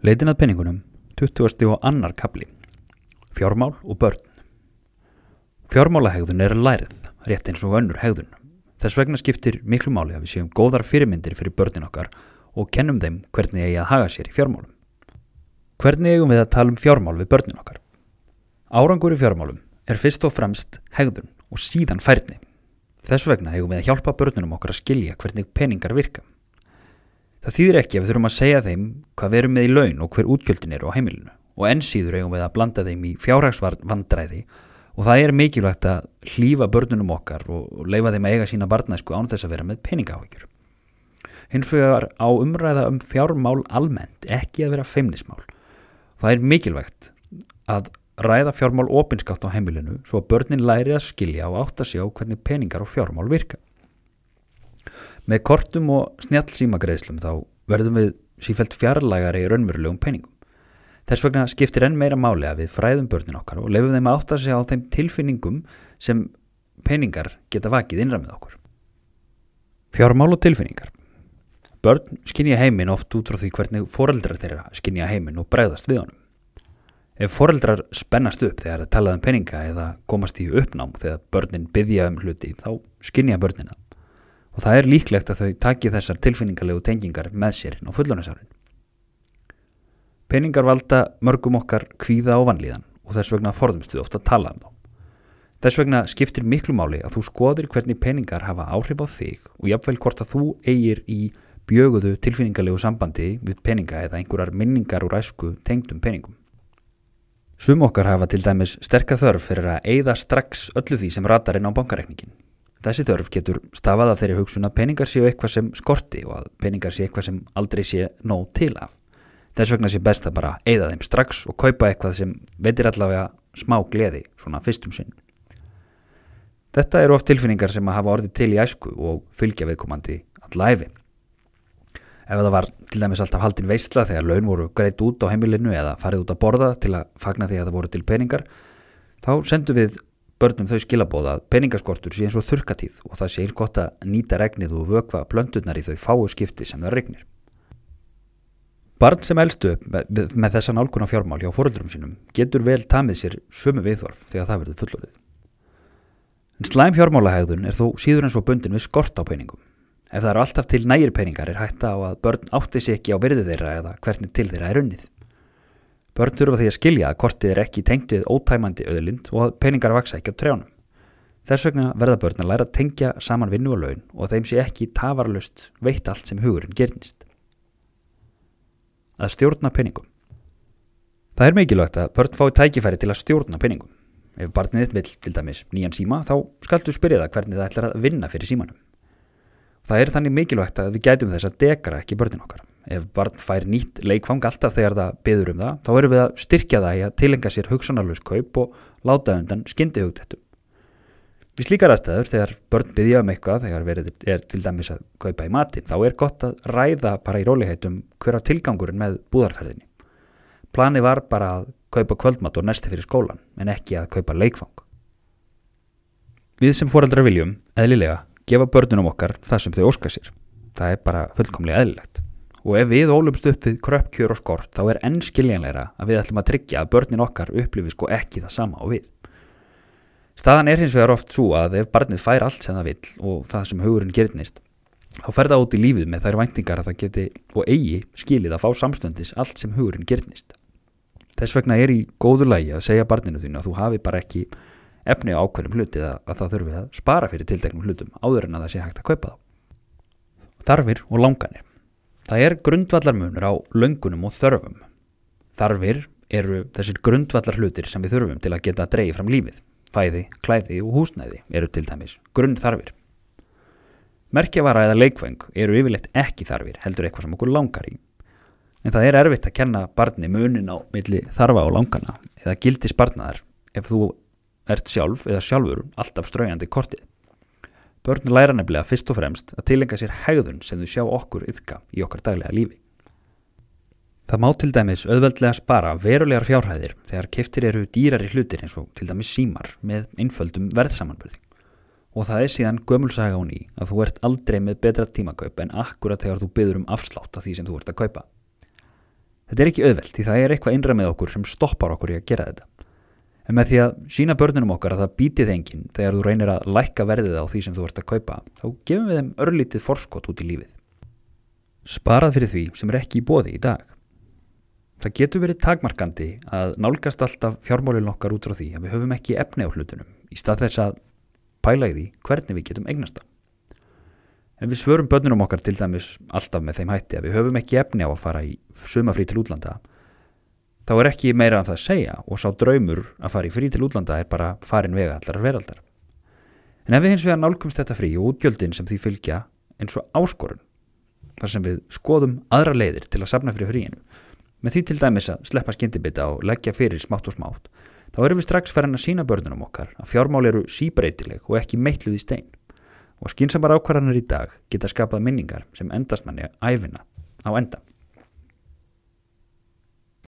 Leitin að penningunum, 20. og annar kapli. Fjármál og börn. Fjármálahegðun er lærið, rétt eins og önnur hegðun. Þess vegna skiptir miklu máli að við séum góðar fyrirmyndir fyrir börnin okkar og kennum þeim hvernig eigi að haga sér í fjármálum. Hvernig eigum við að tala um fjármál við börnin okkar? Árangur í fjármálum er fyrst og fremst hegðun og síðan færni. Þess vegna eigum við að hjálpa börnunum okkar að skilja hvernig peningar virka. Það þýðir ekki að við þurfum að segja þeim hvað við erum með í laun og hver útgjöldin eru á heimilinu og enn síður eigum við að blanda þeim í fjárhagsvandræði og það er mikilvægt að hlýfa börnunum okkar og leifa þeim að eiga sína barnæsku án þess að vera með peningahákjur. Hins vegar á umræða um fjármál almennt ekki að vera feimnismál. Það er mikilvægt að ræða fjármál opinskátt á heimilinu svo að börnin læri að skilja og átta sig á hvernig peningar og fjármál virka. Með kortum og snjálfsímagreðslum þá verðum við sífælt fjarlægari í raunverulegum peningum. Þess vegna skiptir enn meira máli að við fræðum börnin okkar og lefum þeim að átta sig á þeim tilfinningum sem peningar geta vakið innra með okkur. Fjármál og tilfinningar. Börn skinja heiminn oft út frá því hvernig foreldrar þeirra skinja heiminn og bregðast við honum. Ef foreldrar spennast upp þegar það talað um peninga eða komast í uppnám þegar börnin byggja um hluti þá skinja börnina og það er líklegt að þau taki þessar tilfinningarlegu tengingar með sér á fullónisárin. Peningar valda mörgum okkar kvíða á vanlíðan og þess vegna forðumstu ofta að tala um þá. Þess vegna skiptir miklu máli að þú skoðir hvernig peningar hafa áhrif á þig og jafnveil hvort að þú eigir í bjöguðu tilfinningarlegu sambandi við peninga eða einhverjar minningar úr æsku tengdum peningum. Sum okkar hafa til dæmis sterkað þörf fyrir að eigða strax öllu því sem ratar inn á bankareikningin. Þessi þörf getur stafað af þeirri hugsun að peningar séu eitthvað sem skorti og að peningar séu eitthvað sem aldrei sé nóg til af. Þess vegna sé best að bara eigða þeim strax og kaupa eitthvað sem veitir allavega smá gleði, svona fyrstum sinn. Þetta eru oft tilfinningar sem að hafa orðið til í æsku og fylgja viðkomandi allæfi. Ef það var til dæmis alltaf haldin veistla þegar laun voru greitt út á heimilinu eða farið út að borða til að fagna því að það voru til peningar, þá sendu við börnum þau skilabóða að peningaskortur sé eins og þurkatíð og það sé eins gott að nýta regnið og vökva blöndurnar í þau fáu skipti sem það regnir. Barn sem elstu upp með, með þessa nálguna fjármál hjá fóröldurum sínum getur vel tamið sér sömu viðþorf þegar það verður fullorðið. En slæm fjármálahægðun er þó síður eins og bundin við skort á peningum. Ef það eru alltaf til nægir peningar er hætta á að börn átti sér ekki á virði þeirra eða hvernig til þeirra er unnið. Börn þurfa því að skilja að kortið er ekki tengt við ótæmandi öðlind og að peningar vaksa ekki á trjánum. Þess vegna verða börn að læra að tengja saman vinnu og laun og þeim sé ekki tafarlust veitt allt sem hugurinn gernist. Að stjórna peningum Það er mikilvægt að börn fái tækifæri til að stjórna peningum. Ef barnið vil til dæmis nýjan síma þá skaldu spyrja það hvernig það ætlar að vinna fyrir símanum. Það er þannig mikilvægt að við gætum þess að dekara ekki börnin okkar ef barn fær nýtt leikfang alltaf þegar það byður um það, þá erum við að styrkja það í að tilenga sér hugsanarlaus kaup og láta undan skyndi hugtættum. Við slíkar aðstæður þegar börn byðja um eitthvað, þegar verið er til dæmis að kaupa í matin, þá er gott að ræða bara í róliheitum hver af tilgangurinn með búðarferðinni. Plani var bara að kaupa kvöldmat og næsti fyrir skólan, en ekki að kaupa leikfang. Við sem foreldrar viljum, eðlilega, gefa börnunum okkar það sem þau óska sér. Það er bara fullkomlega eðlilegt og ef við ólumst upp við kröppkjör og skort þá er enn skiljanleira að við ætlum að tryggja að börnin okkar upplifi sko ekki það sama og við. Staðan er hins vegar oft svo að ef barnið fær allt sem það vil og það sem hugurinn gerðnist þá fer það út í lífið með þær væntingar að það geti og eigi skilið að fá samstöndis allt sem hugurinn gerðnist. Þess vegna er í góðu lægi að segja barninu þínu að þú hafi bara ekki efni á ákveðum hluti að, að það þurfi að spara fyrir tilteknum hlutum áður en að það sé hægt að kaupa þá. Þarfir og langanir. Það er grundvallarmunur á löngunum og þörfum. Þarfir eru þessir grundvallar hlutir sem við þurfum til að geta að dreyja fram lífið. Fæði, klæði og húsnæði eru til dæmis grunnþarfir. Merkjavara eða leikvæng eru yfirleitt ekki þarfir, heldur eitthvað sem okkur langar í. En það er erfitt að kenna barni munin á milli þarfa og langana eða gildis barnaðar ef þú ert sjálf eða sjálfur alltaf ströyjandi kortið. Börn læra nefnilega fyrst og fremst að tilenga sér hegðun sem þau sjá okkur yfka í okkar daglega lífi. Það má til dæmis auðveldlega spara verulegar fjárhæðir þegar keftir eru dýrar í hlutir eins og til dæmis símar með einföldum verðsamanbörði. Og það er síðan gömulsaga á ný að þú ert aldrei með betra tímakaup en akkurat þegar þú byður um afslátt af því sem þú ert að kaupa. Þetta er ekki auðvelt því það er eitthvað innra með okkur sem stoppar okkur í að gera þetta. En með því að sína börnunum okkar að það býtið enginn þegar þú reynir að lækka verðið á því sem þú ert að kaupa, þá gefum við þeim örlítið forskot út í lífið. Sparað fyrir því sem er ekki í bóði í dag. Það getur verið takmarkandi að nálgast alltaf fjármálinn okkar út frá því að við höfum ekki efni á hlutunum í stað þess að pæla í því hvernig við getum eignast það. En við svörum börnunum okkar til dæmis alltaf með þeim hætti að við höfum ekki efni á að fara í sumafrí til útlanda þá er ekki meira af það að segja og sá draumur að fara í frí til útlanda er bara farin vega allar veraldar. En ef við hins vegar nálgumst þetta frí og útgjöldin sem því fylgja eins og áskorun, þar sem við skoðum aðra leiðir til að safna fyrir fríinu, með því til dæmis að sleppa skyndibita og leggja fyrir smátt og smátt, þá erum við strax farin að sína börnunum okkar að fjármál eru síbreytileg og ekki meitluð í stein og skynsamar ákvarðanar í dag geta skapað minningar sem endast manni æfina á enda.